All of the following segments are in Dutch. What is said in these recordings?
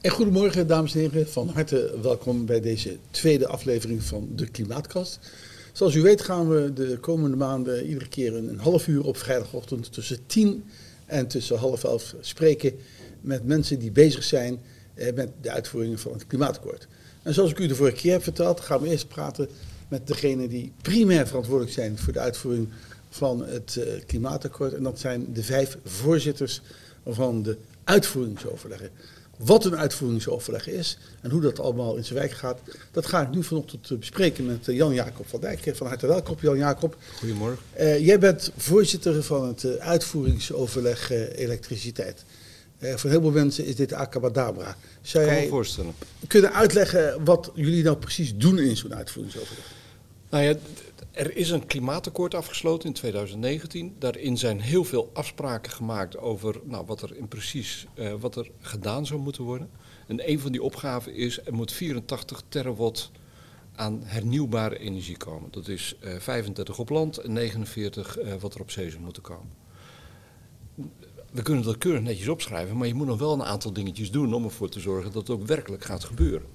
En goedemorgen, dames en heren. Van harte welkom bij deze tweede aflevering van de Klimaatkast. Zoals u weet gaan we de komende maanden iedere keer een half uur op vrijdagochtend tussen tien en tussen half elf spreken met mensen die bezig zijn eh, met de uitvoering van het klimaatakkoord. En zoals ik u de vorige keer heb verteld, gaan we eerst praten met degenen die primair verantwoordelijk zijn voor de uitvoering van het eh, klimaatakkoord. En dat zijn de vijf voorzitters van de uitvoeringsoverleggen. Wat een uitvoeringsoverleg is en hoe dat allemaal in zijn werk gaat, dat ga ik nu vanochtend bespreken met eh, Jan-Jacob van Dijk. Van harte welkom, Jan-Jacob. Goedemorgen. Uh, jij bent voorzitter van het uitvoeringsoverleg uh, elektriciteit. Uh, voor heel veel mensen is dit acabadabra. Zou jij voorstellen. kunnen uitleggen wat jullie nou precies doen in zo'n uitvoeringsoverleg? Nou ja, er is een klimaatakkoord afgesloten in 2019. Daarin zijn heel veel afspraken gemaakt over nou, wat er in precies uh, wat er gedaan zou moeten worden. En een van die opgaven is, er moet 84 terawatt aan hernieuwbare energie komen. Dat is uh, 35 op land en 49 uh, wat er op zee zou moeten komen. We kunnen dat keurig netjes opschrijven, maar je moet nog wel een aantal dingetjes doen om ervoor te zorgen dat het ook werkelijk gaat gebeuren.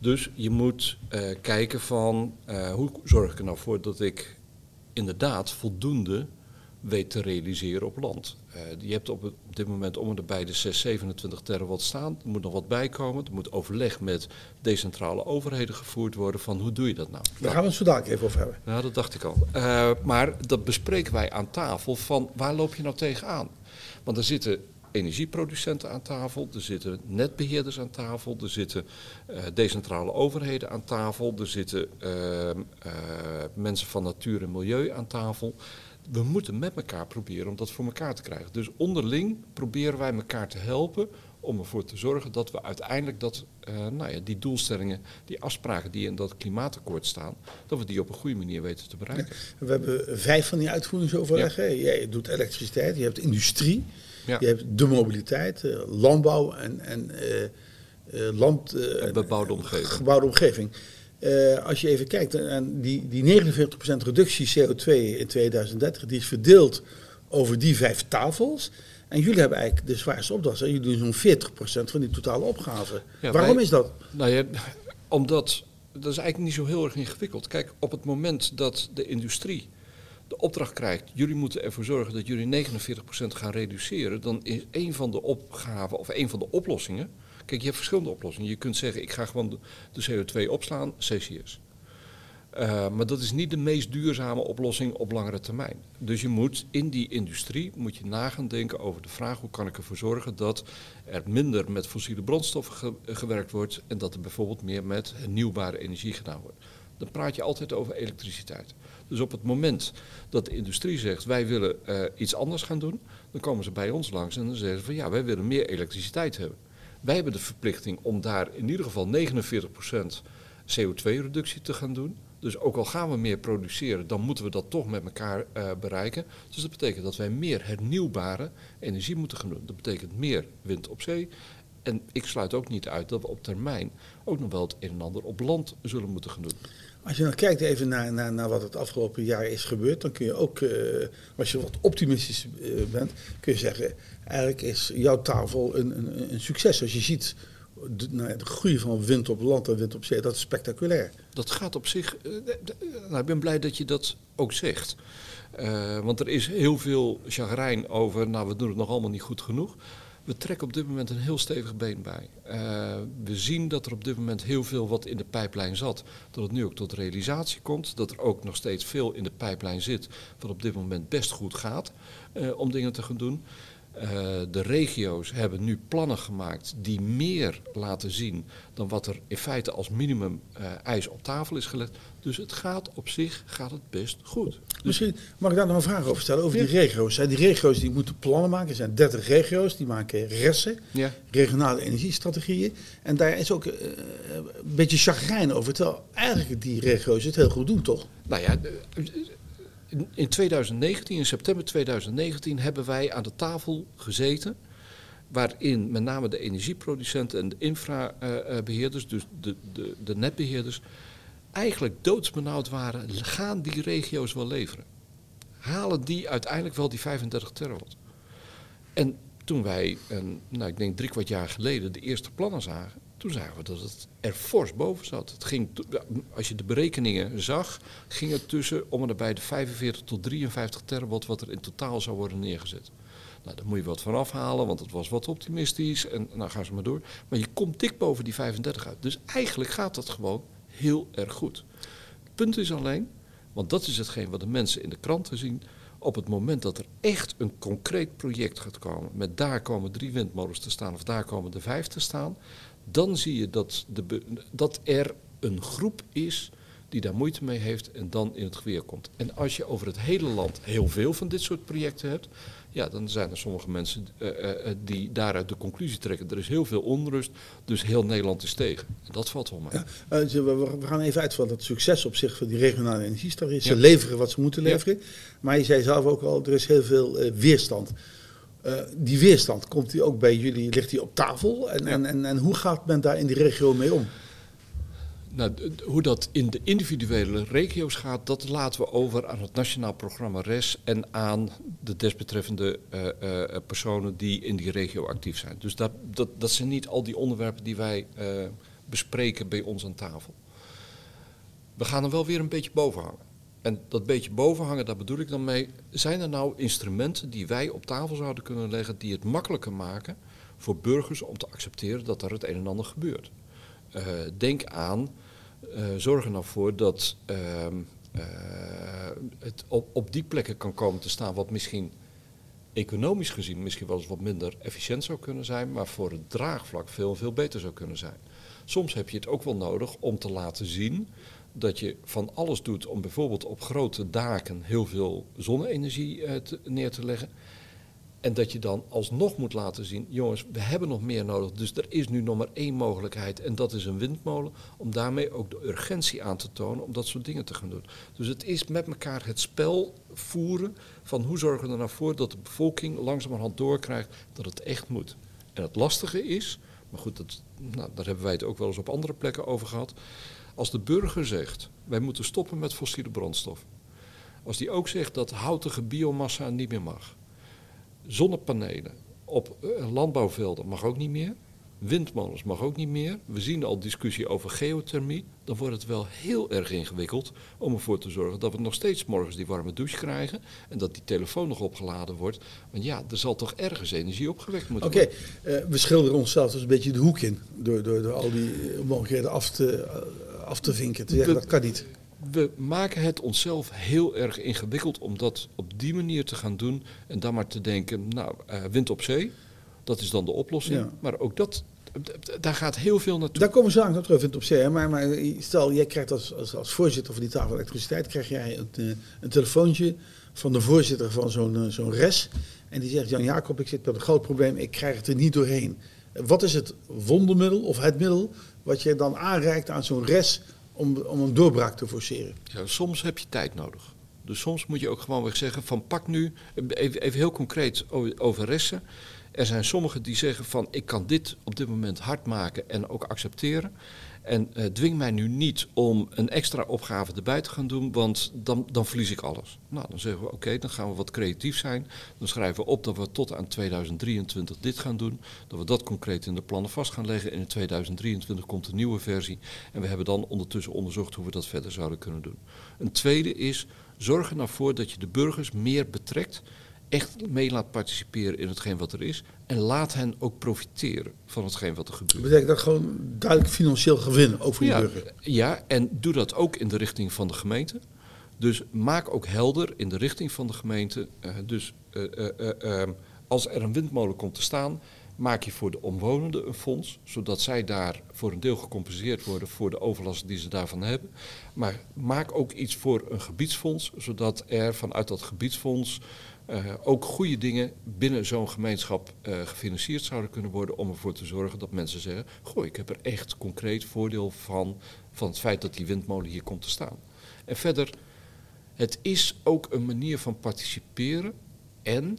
Dus je moet uh, kijken van uh, hoe zorg ik er nou voor dat ik inderdaad voldoende weet te realiseren op land. Uh, je hebt op dit moment om en bij de 6, 27 terawatt staan. Er moet nog wat bijkomen. Er moet overleg met decentrale overheden gevoerd worden van hoe doe je dat nou? Daar gaan we het zo dadelijk even over hebben. Ja, dat dacht ik al. maar dat bespreken wij aan tafel van waar loop je nou tegenaan? Want er zitten energieproducenten aan tafel, er zitten netbeheerders aan tafel, er zitten uh, decentrale overheden aan tafel, er zitten uh, uh, mensen van natuur en milieu aan tafel. We moeten met elkaar proberen om dat voor elkaar te krijgen. Dus onderling proberen wij elkaar te helpen om ervoor te zorgen dat we uiteindelijk dat, nou ja, die doelstellingen, die afspraken die in dat klimaatakkoord staan, dat we die op een goede manier weten te bereiken. Ja, we hebben vijf van die uitvoeringsoverleggen. Ja. Jij doet elektriciteit, je hebt industrie. Ja. Je hebt de mobiliteit, uh, landbouw en, en uh, uh, land, en bebouwde omgeving. Gebouwde omgeving. als je even kijkt, en die, die 49% reductie CO2 in 2030, die is verdeeld over die vijf tafels. En jullie hebben eigenlijk de zwaarste opdracht. Jullie doen zo'n 40% van die totale opgave. Ja, Waarom wij, is dat? Nou ja, omdat, dat is eigenlijk niet zo heel erg ingewikkeld. Kijk, op het moment dat de industrie de opdracht krijgt, jullie moeten ervoor zorgen dat jullie 49% gaan reduceren, dan is een van de opgaven of een van de oplossingen. Kijk, je hebt verschillende oplossingen. Je kunt zeggen, ik ga gewoon de, CO2 opslaan, CCS. Uh, maar dat is niet de meest duurzame oplossing op langere termijn. Dus je moet in die industrie moet je nagaan denken over de vraag hoe kan ik ervoor zorgen dat er minder met fossiele brandstoffen ge gewerkt wordt en dat er bijvoorbeeld meer met hernieuwbare energie gedaan wordt. Dan praat je altijd over elektriciteit. Dus op het moment dat de industrie zegt wij willen uh, iets anders gaan doen, dan komen ze bij ons langs en dan zeggen ze van ja, wij willen meer elektriciteit hebben. Wij hebben de verplichting om daar in ieder geval 49% CO2-reductie te gaan doen. Dus ook al gaan we meer produceren, dan moeten we dat toch met elkaar uh, bereiken. Dus dat betekent dat wij meer hernieuwbare energie moeten gaan doen. Dat betekent meer wind op zee. En ik sluit ook niet uit dat we op termijn ook nog wel het een en ander op land zullen moeten gaan doen. Als je dan kijkt even naar, naar, naar wat het afgelopen jaar is gebeurd, dan kun je ook, uh, als je wat optimistisch uh, bent, kun je zeggen, eigenlijk is jouw tafel een, een, een succes. Als je ziet de, nou, de groei van wind op land en wind op zee, dat is spectaculair. Dat gaat op zich, uh, nou, ik ben blij dat je dat ook zegt. want er is heel veel chagrijn over, nou we doen het nog allemaal niet goed genoeg. We trekken op dit moment een heel stevig been bij. Uh, we zien dat er op dit moment heel veel wat in de pijplijn zat, dat het nu ook tot realisatie komt. Dat er ook nog steeds veel in de pijplijn zit, wat op dit moment best goed gaat uh, om dingen te gaan doen. Uh, de regio's hebben nu plannen gemaakt die meer laten zien dan wat er in feite als minimum uh, eis op tafel is gelegd. Dus het gaat op zich gaat het best goed. Dus Misschien mag ik daar nog een vraag over stellen over ja. die regio's. Die regio's die moeten plannen maken. Er zijn 30 regio's die maken ressen, ja. regionale energiestrategieën. En daar is ook uh, een beetje chagrijn over. Terwijl eigenlijk die regio's het heel goed doen, toch? Nou ja. In 2019, in september 2019, hebben wij aan de tafel gezeten. Waarin met name de energieproducenten en de infrabeheerders, dus de, de, de netbeheerders, eigenlijk doodsbenauwd waren. Gaan die regio's wel leveren? Halen die uiteindelijk wel die 35 terawatt? En toen wij, een, nou, ik denk drie kwart jaar geleden, de eerste plannen zagen, toen zagen we dat het er fors boven zat. Het ging, als je de berekeningen zag, ging het tussen om en nabij de 45 tot 53 terawatt wat er in totaal zou worden neergezet. Nou, daar moet je wat van afhalen, want het was wat optimistisch en nou gaan ze maar door. Maar je komt dik boven die 35 uit. Dus eigenlijk gaat dat gewoon heel erg goed. Het punt is alleen, want dat is hetgeen wat de mensen in de kranten zien. Op het moment dat er echt een concreet project gaat komen, met daar komen drie windmolens te staan of daar komen er vijf te staan, dan zie je dat, de, dat er een groep is die daar moeite mee heeft en dan in het geweer komt. En als je over het hele land heel veel van dit soort projecten hebt, ja, dan zijn er sommige mensen uh, uh, die daaruit de conclusie trekken. Er is heel veel onrust, dus heel Nederland is tegen. En dat valt wel mee. Ja, uh, we gaan even uit van dat succes op zich van die regionale energiestar Ze leveren wat ze moeten leveren. Ja. Maar je zei zelf ook al, er is heel veel weerstand. Die weerstand, komt die ook bij jullie, ligt die op tafel? En, ja. en, en, en hoe gaat men daar in die regio mee om? Nou, hoe dat in de individuele regio's gaat, dat laten we over aan het Nationaal Programma RES en aan de desbetreffende uh, uh, personen die in die regio actief zijn. Dus dat, dat, dat zijn niet al die onderwerpen die wij bespreken bij ons aan tafel. We gaan er wel weer een beetje boven hangen. En dat beetje boven hangen, daar bedoel ik dan mee. Zijn er nou instrumenten die wij op tafel zouden kunnen leggen die het makkelijker maken voor burgers om te accepteren dat er het een en ander gebeurt? Uh, denk aan, uh, zorg er nou voor dat uh, het op, op, die plekken kan komen te staan wat misschien economisch gezien misschien wel eens wat minder efficiënt zou kunnen zijn, maar voor het draagvlak veel, veel beter zou kunnen zijn. Soms heb je het ook wel nodig om te laten zien dat je van alles doet om bijvoorbeeld op grote daken heel veel zonne-energie te, neer te leggen. En dat je dan alsnog moet laten zien, jongens, we hebben nog meer nodig. Dus er is nu nog maar één mogelijkheid en dat is een windmolen. Om daarmee ook de urgentie aan te tonen om dat soort dingen te gaan doen. Dus het is met elkaar het spel voeren van hoe zorgen we er nou voor dat de bevolking langzamerhand doorkrijgt dat het echt moet. En het lastige is, maar goed, dat, nou, daar hebben wij het ook wel eens op andere plekken over gehad. Als de burger zegt, wij moeten stoppen met fossiele brandstof. Als die ook zegt dat houtige biomassa niet meer mag Zonnepanelen op uh, landbouwvelden mag ook niet meer. Windmolens mag ook niet meer. We zien al discussie over geothermie. Dan wordt het wel heel erg ingewikkeld om ervoor te zorgen dat we nog steeds morgens die warme douche krijgen. En dat die telefoon nog opgeladen wordt. Want ja, er zal toch ergens energie opgewekt moeten okay, worden. Oké, uh, we schilderen onszelf dus een beetje de hoek in. Door, door, door al die mogelijkheden af te, af te vinken. Te zeggen, we, dat kan niet we maken het onszelf heel erg ingewikkeld om dat op die manier te gaan doen. En dan maar te denken, nou, uh, wind op zee, dat is dan de oplossing. Ja. Maar ook dat, daar gaat heel veel naartoe. Daar komen zo aan terug, wind op zee. Maar, maar stel, jij krijgt als, als, als voorzitter van die tafel elektriciteit, krijg jij een, uh, een telefoontje van de voorzitter van zo'n uh, zo'n res. En die zegt, Jan Jacob, ik zit met een groot probleem, ik krijg het er niet doorheen. Wat is het wondermiddel of het middel wat je dan aanreikt aan zo'n res om, om een doorbraak te forceren. Ja, soms heb je tijd nodig. Dus soms moet je ook gewoon weer zeggen van pak nu, even, even heel concreet over resten. Er zijn sommigen die zeggen van ik kan dit op dit moment hard maken en ook accepteren. En uh, dwing mij nu niet om een extra opgave erbij te gaan doen, want dan, dan verlies ik alles. Nou, dan zeggen we oké, dan gaan we wat creatief zijn. Dan schrijven we op dat we tot aan 2023 dit gaan doen. Dat we dat concreet in de plannen vast gaan leggen. En in 2023 komt een nieuwe versie. En we hebben dan ondertussen onderzocht hoe we dat verder zouden kunnen doen. Een tweede is, zorg er nou voor dat je de burgers meer betrekt echt mee laat participeren in hetgeen wat er is. En laat hen ook profiteren van hetgeen wat er gebeurt. Dat betekent dat gewoon duidelijk financieel gewin, ook voor ja, die burger. Ja, en doe dat ook in de richting van de gemeente. Dus maak ook helder in de richting van de gemeente. Uh, dus uh, uh, als er een windmolen komt te staan, maak je voor de omwonenden een fonds, zodat zij daar voor een deel gecompenseerd worden voor de overlast die ze daarvan hebben. Maar maak ook iets voor een gebiedsfonds, zodat er vanuit dat gebiedsfonds uh, ook goede dingen binnen zo'n gemeenschap uh, gefinancierd zouden kunnen worden om ervoor te zorgen dat mensen zeggen, goh, ik heb er echt concreet voordeel van, van het feit dat die windmolen hier komt te staan. En verder, het is ook een manier van participeren en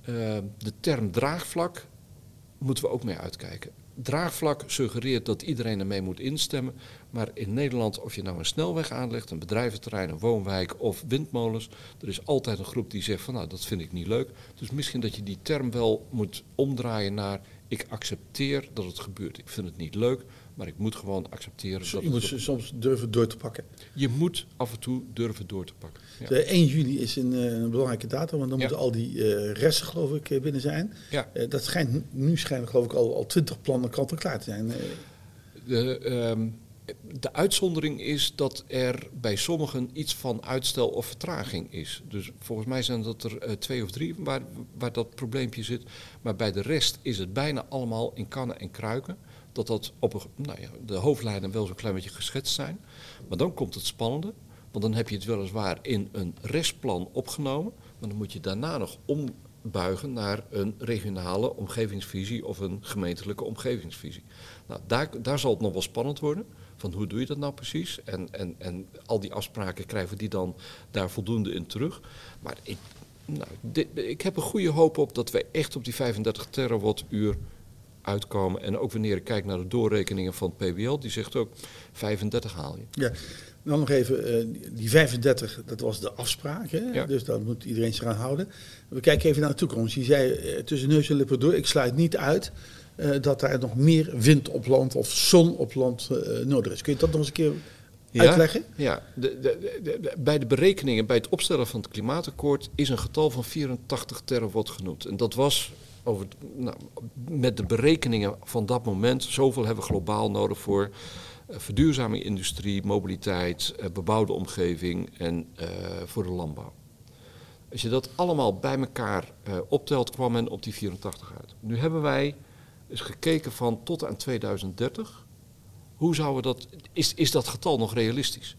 uh, de term draagvlak moeten we ook mee uitkijken. Draagvlak suggereert dat iedereen ermee moet instemmen. Maar in Nederland, of je nou een snelweg aanlegt, een bedrijventerrein, een woonwijk of windmolens, er is altijd een groep die zegt van nou dat vind ik niet leuk. Dus misschien dat je die term wel moet omdraaien naar ik accepteer dat het gebeurt. Ik vind het niet leuk, maar ik moet gewoon accepteren. Dat je moet het soms durven door te pakken. je moet af en toe durven door te pakken. Ja. De 1 juli is een, eh, een belangrijke datum, want dan Ja. moeten al die eh, resten geloof ik eh, binnen zijn. Ja. Dat schijnt, nu schijnen geloof ik al, al 20 plannen kant en klaar te zijn. De, ehm, de uitzondering is dat er bij sommigen iets van uitstel of vertraging is. Dus volgens mij zijn dat er twee of drie waar, waar dat probleempje zit. Maar bij de rest is het bijna allemaal in kannen en kruiken. Dat dat op een, nou ja, de hoofdlijnen wel zo'n klein beetje geschetst zijn. Maar dan komt het spannende. Want dan heb je het weliswaar in een restplan opgenomen. Maar dan moet je daarna nog ombuigen naar een regionale omgevingsvisie of een gemeentelijke omgevingsvisie. Nou, daar, daar zal het nog wel spannend worden. Van hoe doe je dat nou precies? En, en, en al die afspraken krijgen die dan daar voldoende in terug. Maar ik, nou, ik heb een goede hoop op dat wij echt op die 35 terawattuur uitkomen. En ook wanneer ik kijk naar de doorrekeningen van het PBL, die zegt ook 35 haal je. ja. Dan nog even, eh, die 35, dat was de afspraak, hè? Ja. dus daar moet iedereen zich aan houden. We kijken even naar de toekomst. Je zei eh, tussen neus en lippen door, ik sluit niet uit eh, dat er nog meer wind op land of zon op land nodig is. Kun je dat nog eens een keer uitleggen? Ja, de- de- bij de berekeningen, bij het opstellen van het klimaatakkoord is een getal van 84 terawatt genoemd. En dat was over, nou, met de berekeningen van dat moment, zoveel hebben we globaal nodig voor eh, verduurzaming industrie, mobiliteit, eh, bebouwde omgeving en eh, voor de landbouw. Als je dat allemaal bij elkaar optelt, kwam men op die 84 uit. Nu hebben wij eens gekeken van tot aan 2030. Hoe zouden dat, is, is dat getal nog realistisch?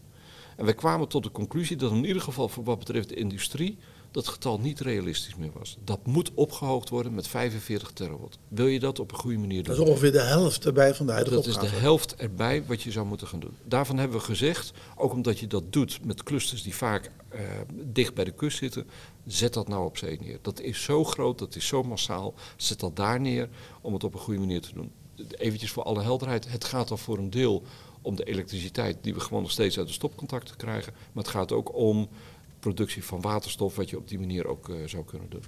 En wij kwamen tot de conclusie dat in ieder geval voor wat betreft de industrie dat getal niet realistisch meer was. Dat moet opgehoogd worden met 45 terawatt. Wil je dat op een goede manier doen? Dat is ongeveer de helft erbij van de huidige Dat is de helft erbij wat je zou moeten gaan doen. Daarvan hebben we gezegd, ook omdat je dat doet met clusters die vaak eh, dicht bij de kust zitten, zet dat nou op zee neer. Dat is zo groot, dat is zo massaal, zet dat daar neer om het op een goede manier te doen. Eventjes voor alle helderheid, het gaat dan voor een deel om de elektriciteit die we gewoon nog steeds uit de stopcontacten krijgen, maar het gaat ook om productie van waterstof, wat je op die manier ook eh, zou kunnen doen.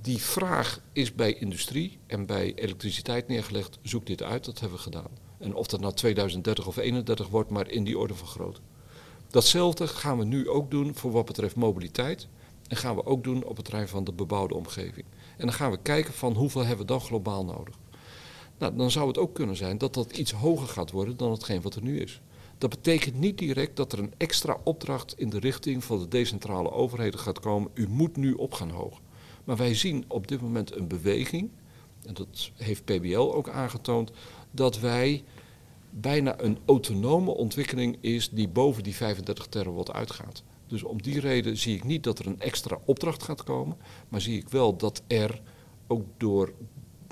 Die vraag is bij industrie en bij elektriciteit neergelegd. Zoek dit uit, dat hebben we gedaan. En of dat nou 2030 of 31 wordt, maar in die orde van grootte. Datzelfde gaan we nu ook doen voor wat betreft mobiliteit. En gaan we ook doen op het terrein van de bebouwde omgeving. En dan gaan we kijken van hoeveel hebben we dan globaal nodig. Nou, dan zou het ook kunnen zijn dat dat iets hoger gaat worden dan hetgeen wat er nu is. Dat betekent niet direct dat er een extra opdracht in de richting van de decentrale overheden gaat komen. U moet nu op gaan hogen. Maar wij zien op dit moment een beweging, en dat heeft PBL ook aangetoond, dat wij bijna een autonome ontwikkeling is die boven die 35 terawatt uitgaat. Dus om die reden zie ik niet dat er een extra opdracht gaat komen, maar zie ik wel dat er ook door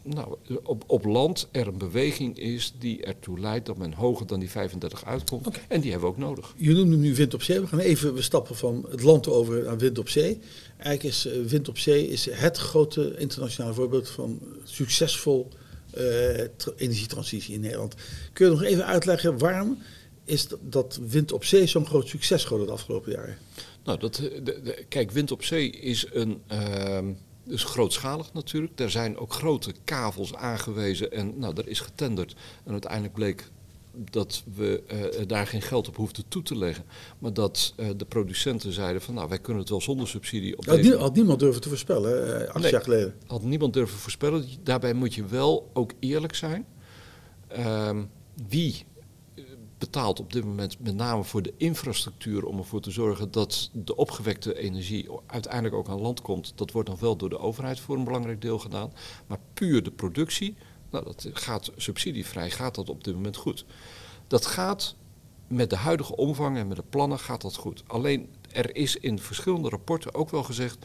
nou, op, op land er een beweging is die ertoe leidt dat men hoger dan die 35 uitkomt. En die hebben we ook nodig. Je noemde nu wind op zee. We gaan even we stappen van het land over naar wind op zee. Eigenlijk is eh, wind op zee is het grote internationale voorbeeld van succesvol tra- energietransitie in Nederland. Kun je nog even uitleggen waarom is dat- dat wind op zee zo'n groot succes geworden de afgelopen jaren? Nou, dat, eh, de, de- kijk, wind op zee is een. ehm, dus grootschalig natuurlijk. Er zijn ook grote kavels aangewezen en nou, er is getenderd. En uiteindelijk bleek dat we eh, daar geen geld op hoefden toe te leggen. Maar dat eh, de producenten zeiden van nou, wij kunnen het wel zonder subsidie op Had, deze had niemand durven te voorspellen, eh, acht Nee. jaar geleden. had niemand durven voorspellen. Daarbij moet je wel ook eerlijk zijn. Ehm, wie betaalt op dit moment met name voor de infrastructuur om ervoor te zorgen dat de opgewekte energie uiteindelijk ook aan land komt? Dat wordt dan wel door de overheid voor een belangrijk deel gedaan. Maar puur de productie, nou, dat gaat subsidievrij, gaat dat op dit moment goed. Dat gaat met de huidige omvang en met de plannen gaat dat goed. Alleen er is in verschillende rapporten ook wel gezegd.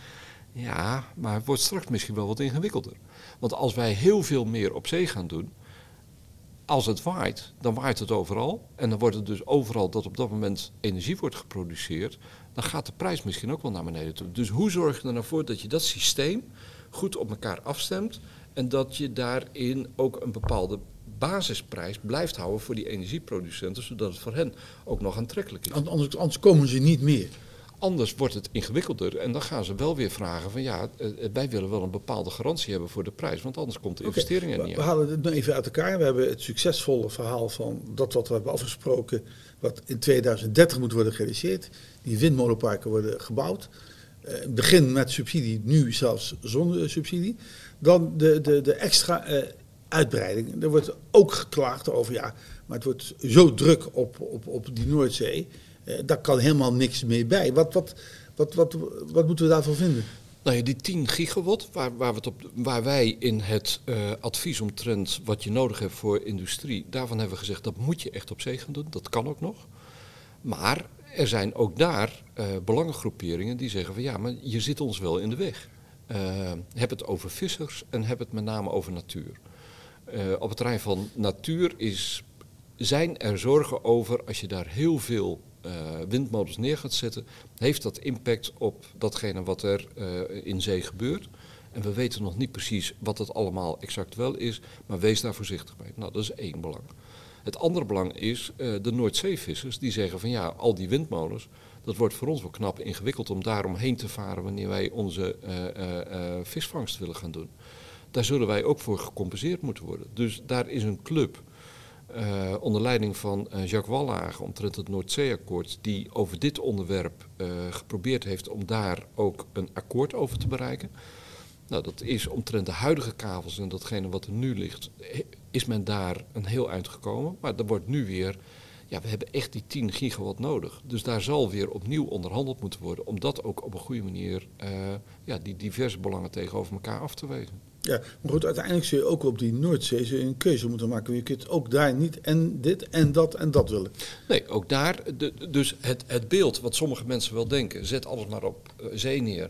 Ja, maar het wordt straks misschien wel wat ingewikkelder. Want als wij heel veel meer op zee gaan doen, als het waait, dan waait het overal. En dan wordt het dus overal dat op dat moment energie wordt geproduceerd. Dan gaat de prijs misschien ook wel naar beneden toe. Dus hoe zorg je er nou voor dat je dat systeem goed op elkaar afstemt. En dat je daarin ook een bepaalde basisprijs blijft houden voor die energieproducenten, zodat het voor hen ook nog aantrekkelijk is. Anders, komen ze niet meer. Anders wordt het ingewikkelder en dan gaan ze wel weer vragen van ja, eh, eh, wij willen wel een bepaalde garantie hebben voor de prijs, want anders komt de investering er niet We halen het nu even uit elkaar. We hebben het succesvolle verhaal van dat wat we hebben afgesproken, wat in 2030 moet worden gerealiseerd. Die windmolenparken worden gebouwd. Uh, begin met subsidie, nu zelfs zonder subsidie. Dan de, de, de extra uh, uitbreiding. Er wordt ook geklaagd over, ja, maar het wordt zo druk op, op, op die Noordzee. Uh, daar kan helemaal niks mee bij. Wat, wat, wat, wat, wat moeten we daarvan vinden? Nou ja, die 10 gigawatt, waar, waar, we het op, waar wij in het uh, advies omtrent wat je nodig hebt voor industrie, daarvan hebben we gezegd dat moet je echt op zee gaan doen. Dat kan ook nog. Maar er zijn ook daar uh, belangengroeperingen die zeggen van ja, maar je zit ons wel in de weg. Heb het over vissers en heb het met name over natuur. Op het terrein van natuur is, zijn er zorgen over als je daar heel veel windmolens neer gaat zetten, heeft dat impact op datgene wat er uh, in zee gebeurt. En we weten nog niet precies wat het allemaal exact wel is, maar wees daar voorzichtig mee. Nou, dat is één belang. Het andere belang is uh, de Noordzeevissers die zeggen van ja, al die windmolens, dat wordt voor ons wel knap ingewikkeld om daaromheen te varen wanneer wij onze visvangst willen gaan doen. Daar zullen wij ook voor gecompenseerd moeten worden. Dus daar is een club uh, onder leiding van uh, Jacques Wallage omtrent het Noordzeeakkoord, die over dit onderwerp uh, geprobeerd heeft om daar ook een akkoord over te bereiken. Nou, dat is omtrent de huidige kavels en datgene wat er nu ligt, is men daar een heel eind gekomen. Maar er wordt nu weer, ja, we hebben echt die 10 gigawatt nodig. Dus daar zal weer opnieuw onderhandeld moeten worden om dat ook op een goede manier, ja, die diverse belangen tegenover elkaar af te wegen. Ja, maar goed, uiteindelijk zul je ook op die Noordzee zul je een keuze moeten maken. Je kunt ook daar niet en dit en dat en dat willen. Nee, ook daar. De, dus het, het beeld wat sommige mensen wel denken, zet alles maar op uh, zee neer,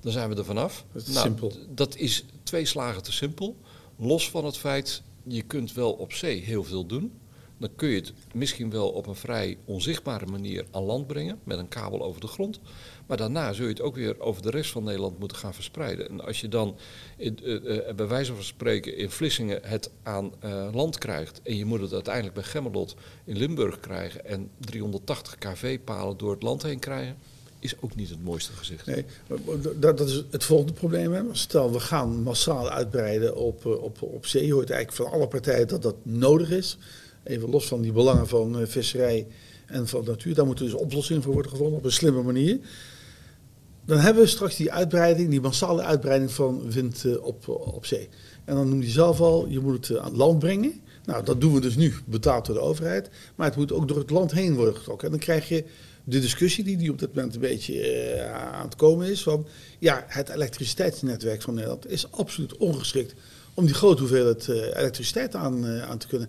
dan zijn we er vanaf. Dat is nou, simpel. Dat is twee slagen te simpel. Los van het feit, je kunt wel op zee heel veel doen. Dan kun je het misschien wel op een vrij onzichtbare manier aan land brengen, met een kabel over de grond. Maar daarna zul je het ook weer over de rest van Nederland moeten gaan verspreiden. En als je dan in, uh, uh, bij wijze van spreken in Vlissingen het aan land krijgt en je moet het uiteindelijk bij Gemmelot in Limburg krijgen en 380 kV-palen door het land heen krijgen, is ook niet het mooiste gezicht. Nee, dat, dat is het volgende probleem. Hè. Stel, we gaan massaal uitbreiden op, op, op zee. Je hoort eigenlijk van alle partijen dat dat nodig is. Even los van die belangen van visserij en van natuur. Daar moeten dus oplossingen voor worden gevonden op een slimme manier. Dan hebben we straks die uitbreiding, die massale uitbreiding van wind uh, op, op zee. En dan noem je zelf al, je moet het aan land brengen. Nou, dat doen we dus nu, betaald door de overheid. Maar het moet ook door het land heen worden getrokken. En dan krijg je de discussie die, die op dit moment een beetje aan het komen is. Van, ja, het elektriciteitsnetwerk van Nederland is absoluut ongeschikt om die grote hoeveelheid elektriciteit aan, aan te kunnen.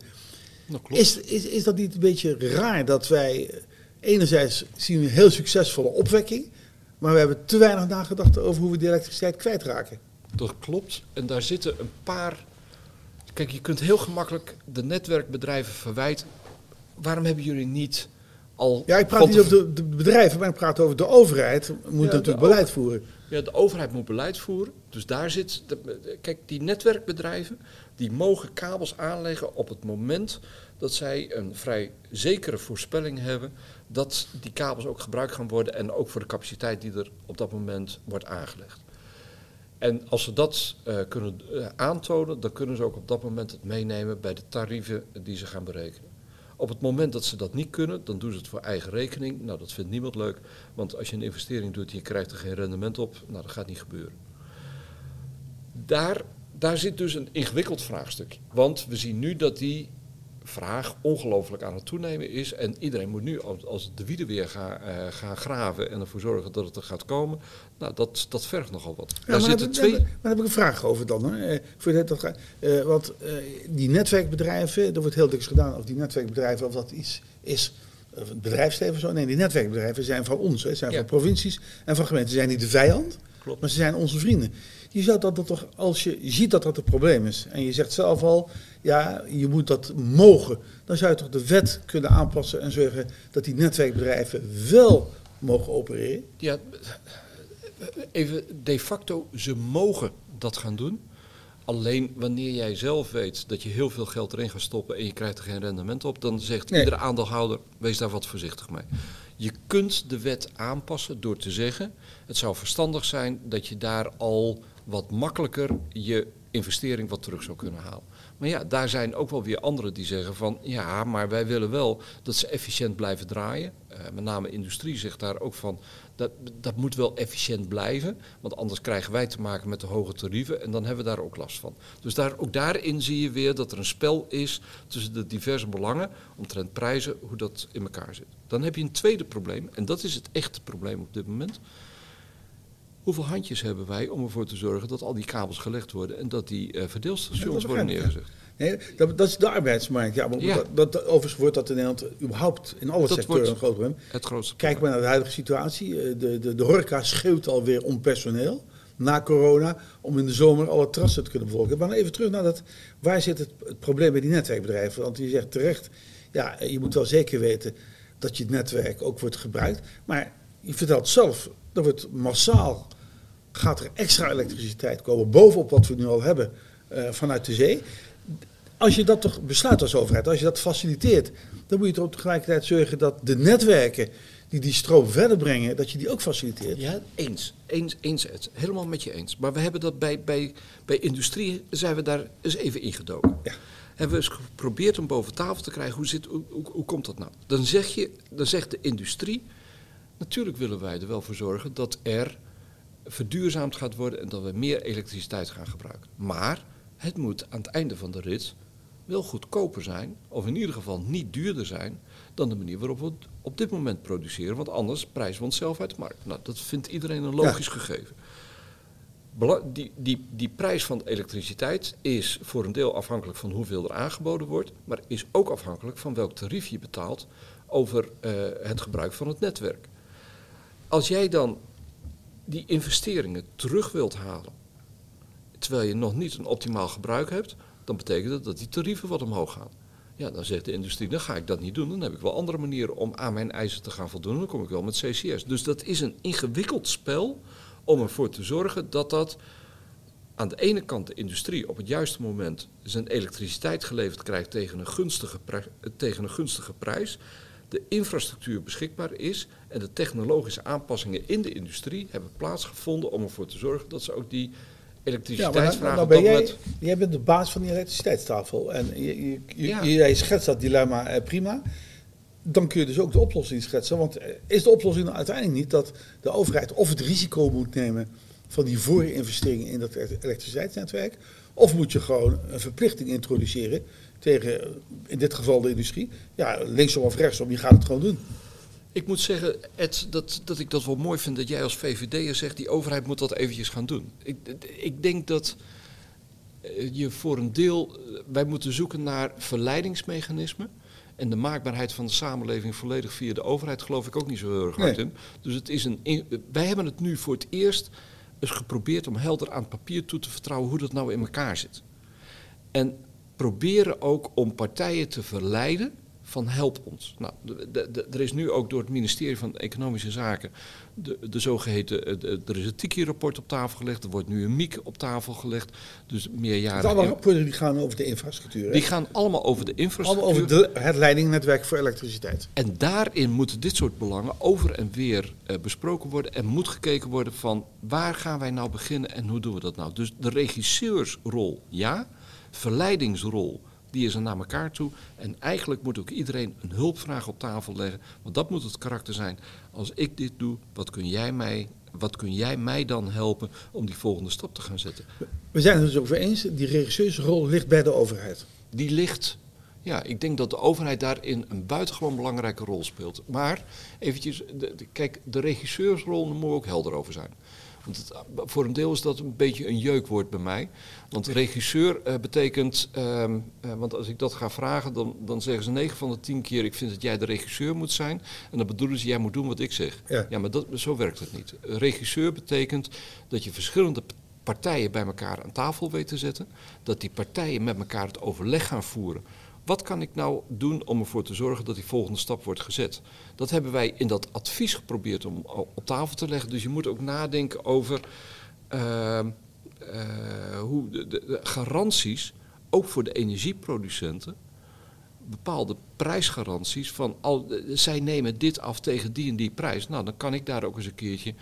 Is, is, is dat niet een beetje raar dat wij enerzijds zien we een heel succesvolle opwekking... Maar we hebben te weinig nagedacht over hoe we die elektriciteit kwijtraken. Dat klopt. En daar zitten een paar. Kijk, je kunt heel gemakkelijk de netwerkbedrijven verwijten. Waarom hebben jullie niet al. Ja, ik praat niet over de, de, bedrijven, maar ik praat over de overheid. Moet ja, natuurlijk beleid voeren. Ja, de overheid moet beleid voeren. Dus daar zit. De, kijk, die netwerkbedrijven. die mogen kabels aanleggen op het moment dat zij een vrij zekere voorspelling hebben dat die kabels ook gebruikt gaan worden en ook voor de capaciteit die er op dat moment wordt aangelegd. En als ze dat uh, kunnen uh, aantonen, dan kunnen ze ook op dat moment het meenemen bij de tarieven die ze gaan berekenen. Op het moment dat ze dat niet kunnen, dan doen ze het voor eigen rekening. Nou, dat vindt niemand leuk, want als je een investering doet en je krijgt er geen rendement op, nou, dat gaat niet gebeuren. Daar, daar zit dus een ingewikkeld vraagstuk. Want we zien nu dat die vraag ongelooflijk aan het toenemen is. En iedereen moet nu, als de wieden weer gaan, uh, gaan graven en ervoor zorgen dat het er gaat komen, nou, dat, dat vergt nogal wat. Ja, daar zitten twee... Daar, daar heb ik een vraag over dan. Hè. Voor dat, dat, uh, want uh, die netwerkbedrijven, er wordt heel niks gedaan of die netwerkbedrijven, of dat iets is. Het bedrijfsleven zo. Nee, die netwerkbedrijven zijn van ons, hè, zijn ja. van provincies en van gemeenten. Ze zijn niet de vijand, Klopt. maar ze zijn onze vrienden. Je zou dat, dat toch, als je ziet dat dat een probleem is, en je zegt zelf al, ja, je moet dat mogen, dan zou je toch de wet kunnen aanpassen en zorgen dat die netwerkbedrijven wel mogen opereren? Ja, even de facto, ze mogen dat gaan doen. Alleen wanneer jij zelf weet dat je heel veel geld erin gaat stoppen en je krijgt er geen rendement op, dan zegt Nee. iedere aandeelhouder, wees daar wat voorzichtig mee. Je kunt de wet aanpassen door te zeggen, het zou verstandig zijn dat je daar al wat makkelijker je investering wat terug zou kunnen halen. Maar ja, daar zijn ook wel weer anderen die zeggen van ja, maar wij willen wel dat ze efficiënt blijven draaien. Eh, met name industrie zegt daar ook van dat, dat moet wel efficiënt blijven, want anders krijgen wij te maken met de hoge tarieven en dan hebben we daar ook last van. Dus daar, ook daarin zie je weer dat er een spel is tussen de diverse belangen omtrent prijzen, hoe dat in elkaar zit. Dan heb je een tweede probleem en dat is het echte probleem op dit moment. Hoeveel handjes hebben wij om ervoor te zorgen dat al die kabels gelegd worden en dat die Ja, verdeelstations worden ja. neergezet? Nee, dat, dat is de arbeidsmarkt. Ja, maar Ja. Dat, dat, overigens wordt dat in Nederland überhaupt in alle Dat sectoren een groot probleem. Het grootste Kijk maar naar de huidige situatie. Eh, De, de, de horeca schreeuwt alweer om personeel na corona om in de zomer alle terrassen te kunnen bevolken. Maar even terug naar dat, waar zit het, het probleem bij die netwerkbedrijven? Want je zegt terecht, ja, je moet wel zeker weten dat je het netwerk ook wordt gebruikt. Maar je vertelt zelf, er wordt massaal, gaat er extra elektriciteit komen bovenop wat we nu al hebben eh, vanuit de zee. Als je dat toch besluit als overheid, als je dat faciliteert, dan moet je toch tegelijkertijd zorgen dat de netwerken die die stroom verder brengen, dat je die ook faciliteert. Ja, eens. Eens, eens Ed. Helemaal met je eens. Maar we hebben dat bij, bij, bij industrie, zijn we daar eens even ingedoken. Ja. Hebben we eens geprobeerd om boven tafel te krijgen, hoe, zit, hoe, hoe, hoe komt dat nou? Dan, zeg je, dan zegt de industrie, natuurlijk willen wij er wel voor zorgen dat er verduurzaamd gaat worden en dat we meer elektriciteit gaan gebruiken. Maar het moet aan het einde van de rit wel goedkoper zijn, of in ieder geval niet duurder zijn, dan de manier waarop we het op dit moment produceren. Want anders prijzen we onszelf uit de markt. Nou, dat vindt iedereen een logisch gegeven. Bela- Die, die, die prijs van elektriciteit is voor een deel afhankelijk van hoeveel er aangeboden wordt, maar is ook afhankelijk van welk tarief je betaalt over eh, het gebruik van het netwerk. Als jij dan die investeringen terug wilt halen, terwijl je nog niet een optimaal gebruik hebt, dan betekent dat dat die tarieven wat omhoog gaan. Ja, dan zegt de industrie, dan ga ik dat niet doen. Dan heb ik wel andere manieren om aan mijn eisen te gaan voldoen. Dan kom ik wel met CCS. Dus dat is een ingewikkeld spel om ervoor te zorgen dat dat aan de ene kant de industrie op het juiste moment zijn elektriciteit geleverd krijgt tegen een gunstige, tegen een gunstige prijs. De infrastructuur beschikbaar is en de technologische aanpassingen in de industrie hebben plaatsgevonden om ervoor te zorgen dat ze ook die Ja, maar nou, elektriciteitsvraag nou ben jij, jij bent de baas van die elektriciteitstafel. En je, je, je- Ja. jij schetst dat dilemma eh, prima. Dan kun je dus ook de oplossing schetsen. Want is de oplossing nou uiteindelijk niet dat de overheid of het risico moet nemen van die voorinvesteringen in dat elektriciteitsnetwerk? Of moet je gewoon een verplichting introduceren tegen, eh, in dit geval de industrie? Ja, linksom of rechtsom, je gaat het gewoon doen. Ik moet zeggen, Ed, dat, dat ik dat wel mooi vind dat jij als VVD'er zegt... die overheid moet dat eventjes gaan doen. Ik, ik denk dat eh, je voor een deel... eh, Wij moeten zoeken naar verleidingsmechanismen... En de maakbaarheid van de samenleving volledig via de overheid geloof ik ook niet zo heel erg hard Nee. in. Dus het is een, in- wij hebben het nu voor het eerst eens geprobeerd om helder aan papier toe te vertrouwen hoe dat nou in elkaar zit. En proberen ook om partijen te verleiden van help ons. Nou, de- de- de- er is nu ook door het ministerie van Economische Zaken de, de zogeheten, eh, de- er is het Tiki-rapport op tafel gelegd, er wordt nu een MIek op tafel gelegd, dus Het meerjaren. allemaal rapporten die gaan over de infrastructuur. hè? Die gaan allemaal over de Allemaal infrastructuur. over de, het leidingnetwerk voor elektriciteit. En daarin moeten dit soort belangen over en weer eh, besproken worden en moet gekeken worden van waar gaan wij nou beginnen en hoe doen we dat nou. Dus de regisseursrol ja, verleidingsrol die is er naar elkaar toe. En eigenlijk moet ook iedereen een hulpvraag op tafel leggen, want dat moet het karakter zijn. Als ik dit doe, wat kun jij mij, wat kun jij mij dan helpen om die volgende stap te gaan zetten? We zijn het dus over eens, die regisseursrol ligt bij de overheid. die ligt. Ja, ik denk dat de overheid daarin een buitengewoon belangrijke rol speelt. Maar eventjes, de, de- kijk, de regisseursrol, daar moeten we ook helder over zijn. Want het, voor een deel is dat een beetje een jeukwoord bij mij. Want regisseur eh, betekent, ehm, eh, want als ik dat ga vragen, dan, dan zeggen ze 9 van de 10 keer: ik vind dat jij de regisseur moet zijn. En dan bedoelen ze: jij moet doen wat ik zeg. Ja. maar dat, zo werkt het niet. Regisseur betekent dat je verschillende partijen bij elkaar aan tafel weet te zetten. Dat die partijen met elkaar het overleg gaan voeren. Wat kan ik nou doen om ervoor te zorgen dat die volgende stap wordt gezet? Dat hebben wij in dat advies geprobeerd om op tafel te leggen. Dus je moet ook nadenken over. ehm, eh, hoe de, de, de garanties, ook voor de energieproducenten, bepaalde prijsgaranties van al, eh, zij nemen dit af tegen die en die prijs. Nou, dan kan ik daar ook eens een keertje.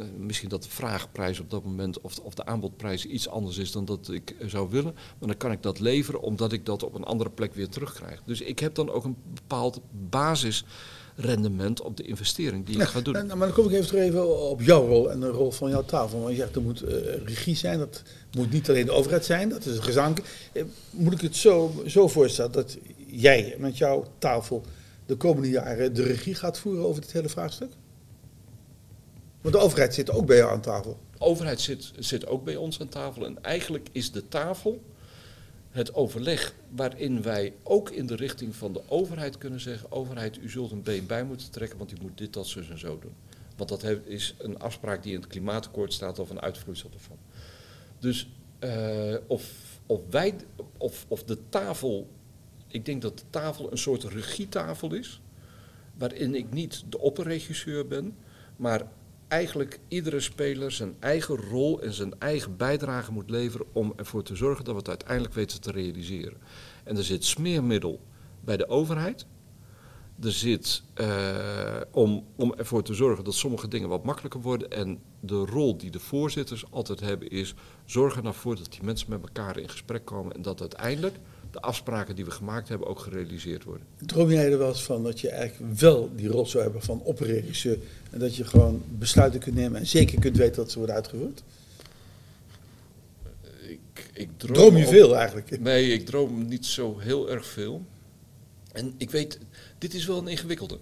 Eh, Misschien dat de vraagprijs op dat moment of, of de aanbodprijs iets anders is dan dat ik eh, zou willen. Maar dan kan ik dat leveren omdat ik dat op een andere plek weer terugkrijg. Dus ik heb dan ook een bepaald basisrendement op de investering die ik ga doen. Nou, maar dan kom ik even terug op jouw rol en de rol van jouw tafel. Want je zegt er moet eh, regie zijn, dat moet niet alleen de overheid zijn, dat is gezamenlijk. Eh, Moet ik het zo, zo voorstellen dat jij met jouw tafel de komende jaren de regie gaat voeren over dit hele vraagstuk? Want de overheid zit ook bij jou aan tafel. De overheid zit, zit ook bij ons aan tafel. En eigenlijk is de tafel het overleg waarin wij ook in de richting van de overheid kunnen zeggen: overheid, u zult een been bij moeten trekken, want u moet dit, dat, zus en zo doen. Want dat is een afspraak die in het klimaatakkoord staat of een uitvloeisel ervan. Dus eh, of, of wij, of, of de tafel, ik denk dat de tafel een soort regietafel is, waarin ik niet de opperregisseur ben, maar eigenlijk iedere speler zijn eigen rol en zijn eigen bijdrage moet leveren om ervoor te zorgen dat we het uiteindelijk weten te realiseren. En er zit smeermiddel bij de overheid. Er zit eh, om, om ervoor te zorgen dat sommige dingen wat makkelijker worden. En de rol die de voorzitters altijd hebben is zorgen ervoor dat die mensen met elkaar in gesprek komen. En dat uiteindelijk de afspraken die we gemaakt hebben ook gerealiseerd worden. Droom jij er wel eens van dat je eigenlijk wel die rol zou hebben van opperregisseur en dat je gewoon besluiten kunt nemen en zeker kunt weten dat ze worden uitgevoerd? Ik, ik Droom je op- veel eigenlijk? Nee, ik droom niet zo heel erg veel. En ik weet, dit is wel een ingewikkelde.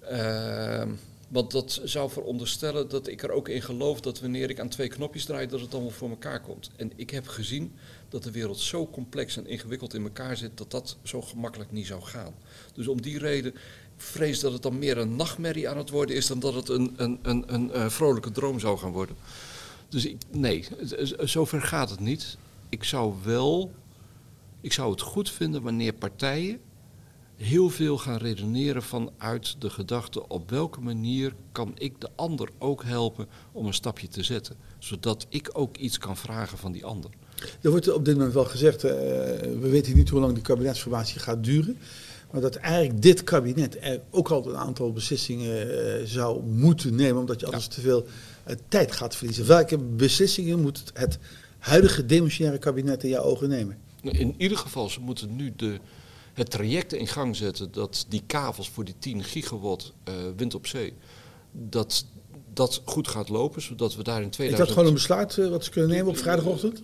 Ehm, want dat zou veronderstellen dat ik er ook in geloof dat wanneer ik aan twee knopjes draai, dat het wel voor elkaar komt. En ik heb gezien dat de wereld zo complex en ingewikkeld in elkaar zit, dat dat zo gemakkelijk niet zou gaan. Dus om die reden vrees dat het dan meer een nachtmerrie aan het worden is dan dat het een, een, een, een, eh, vrolijke droom zou gaan worden. Dus ik, nee, zover gaat het niet. Ik zou wel, ik zou het goed vinden wanneer partijen heel veel gaan redeneren vanuit de gedachte op welke manier kan ik de ander ook helpen om een stapje te zetten. Zodat ik ook iets kan vragen van die ander. Er wordt op dit moment wel gezegd, eh, we weten niet hoe lang die kabinetsformatie gaat duren. Maar dat eigenlijk dit kabinet ook al een aantal beslissingen eh, zou moeten nemen, omdat je anders te veel eh, tijd gaat verliezen. Welke beslissingen moet het huidige demissionaire kabinet in jouw ogen nemen? In ieder geval, ze moeten nu de, het traject in gang zetten dat die kavels voor die 10 gigawatt wind op zee, dat dat goed gaat lopen, zodat we daar in Is 2000... dat gewoon een besluit wat ze kunnen nemen op vrijdagochtend?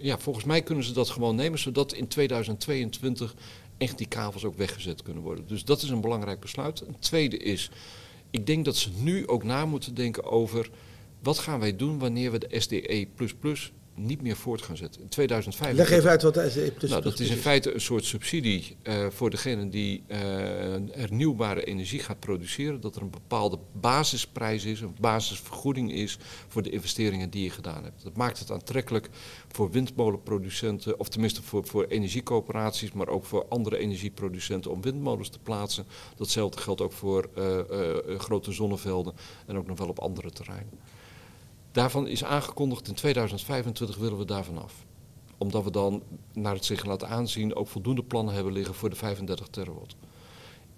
Ja, volgens mij kunnen ze dat gewoon nemen, zodat in 2022 echt die kavels ook weggezet kunnen worden. Dus dat is een belangrijk besluit. Een tweede is, ik denk dat ze nu ook na moeten denken over wat gaan wij doen wanneer we de SDE niet meer voort gaan zetten. In 2025. Leg even uit wat de SDE plus Nou, plus dat is in is. feite een soort subsidie eh, voor degene die eh, hernieuwbare energie gaat produceren. Dat er een bepaalde basisprijs is, een basisvergoeding is voor de investeringen die je gedaan hebt. Dat maakt het aantrekkelijk voor windmolenproducenten, of tenminste voor, voor energiecoöperaties, maar ook voor andere energieproducenten om windmolens te plaatsen. Datzelfde geldt ook voor eh, grote zonnevelden en ook nog wel op andere terreinen. Daarvan is aangekondigd in 2025 willen we daarvan af omdat we dan, naar het zich laat aanzien, ook voldoende plannen hebben liggen voor de 35 terawatt.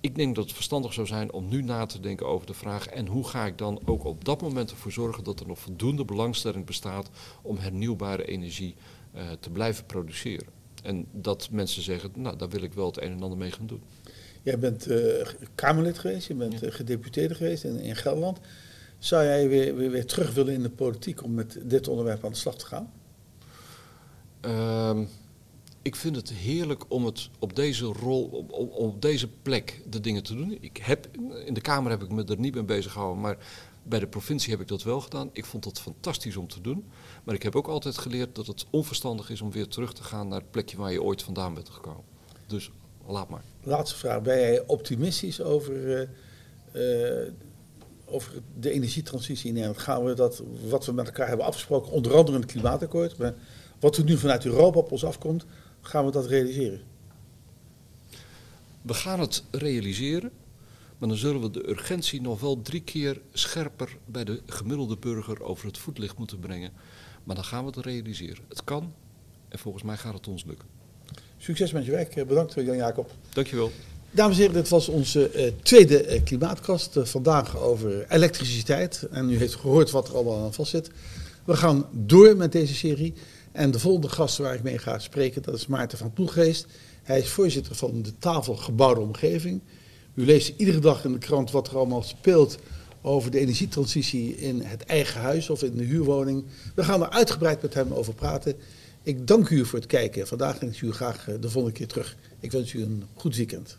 Ik denk dat het verstandig zou zijn om nu na te denken over de vraag en hoe ga ik dan ook op dat moment ervoor zorgen dat er nog voldoende belangstelling bestaat om hernieuwbare energie eh, te blijven produceren. En dat mensen zeggen, nou daar wil ik wel het een en ander mee gaan doen. Jij bent eh, Kamerlid geweest, je bent Ja. eh, gedeputeerde geweest in, in Gelderland. Zou jij weer, weer, weer terug willen in de politiek om met dit onderwerp aan de slag te gaan? Ehm, ik vind het heerlijk om het op deze rol, op, op, op deze plek de dingen te doen. Ik heb, in de Kamer heb ik me er niet mee bezig gehouden, maar bij de provincie heb ik dat wel gedaan. Ik vond dat fantastisch om te doen. Maar ik heb ook altijd geleerd dat het onverstandig is om weer terug te gaan naar het plekje waar je ooit vandaan bent gekomen. Dus laat maar. Laatste vraag. Ben jij optimistisch over, eh, eh, over de energietransitie in Nederland? Gaan we dat, wat we met elkaar hebben afgesproken, onder andere in het klimaatakkoord, maar wat er nu vanuit Europa op ons afkomt, gaan we dat realiseren? We gaan het realiseren, maar dan zullen we de urgentie nog wel drie keer scherper bij de gemiddelde burger over het voetlicht moeten brengen. Maar dan gaan we het realiseren. Het kan en volgens mij gaat het ons lukken. Succes met je werk. Bedankt Jan Jacob. Dankjewel. Dames en heren, dit was onze uh, tweede uh, klimaatkast. Uh, vandaag over elektriciteit. En u heeft gehoord wat er allemaal aan vast zit. We gaan door met deze serie. En de volgende gast waar ik mee ga spreken, dat is Maarten van Poelgeest. Hij is voorzitter van de tafel Gebouwde Omgeving. U leest iedere dag in de krant wat er allemaal speelt over de energietransitie in het eigen huis of in de huurwoning. We gaan er uitgebreid met hem over praten. Ik dank u voor het kijken vandaag en ik u graag de volgende keer terug. Ik wens u een goed weekend.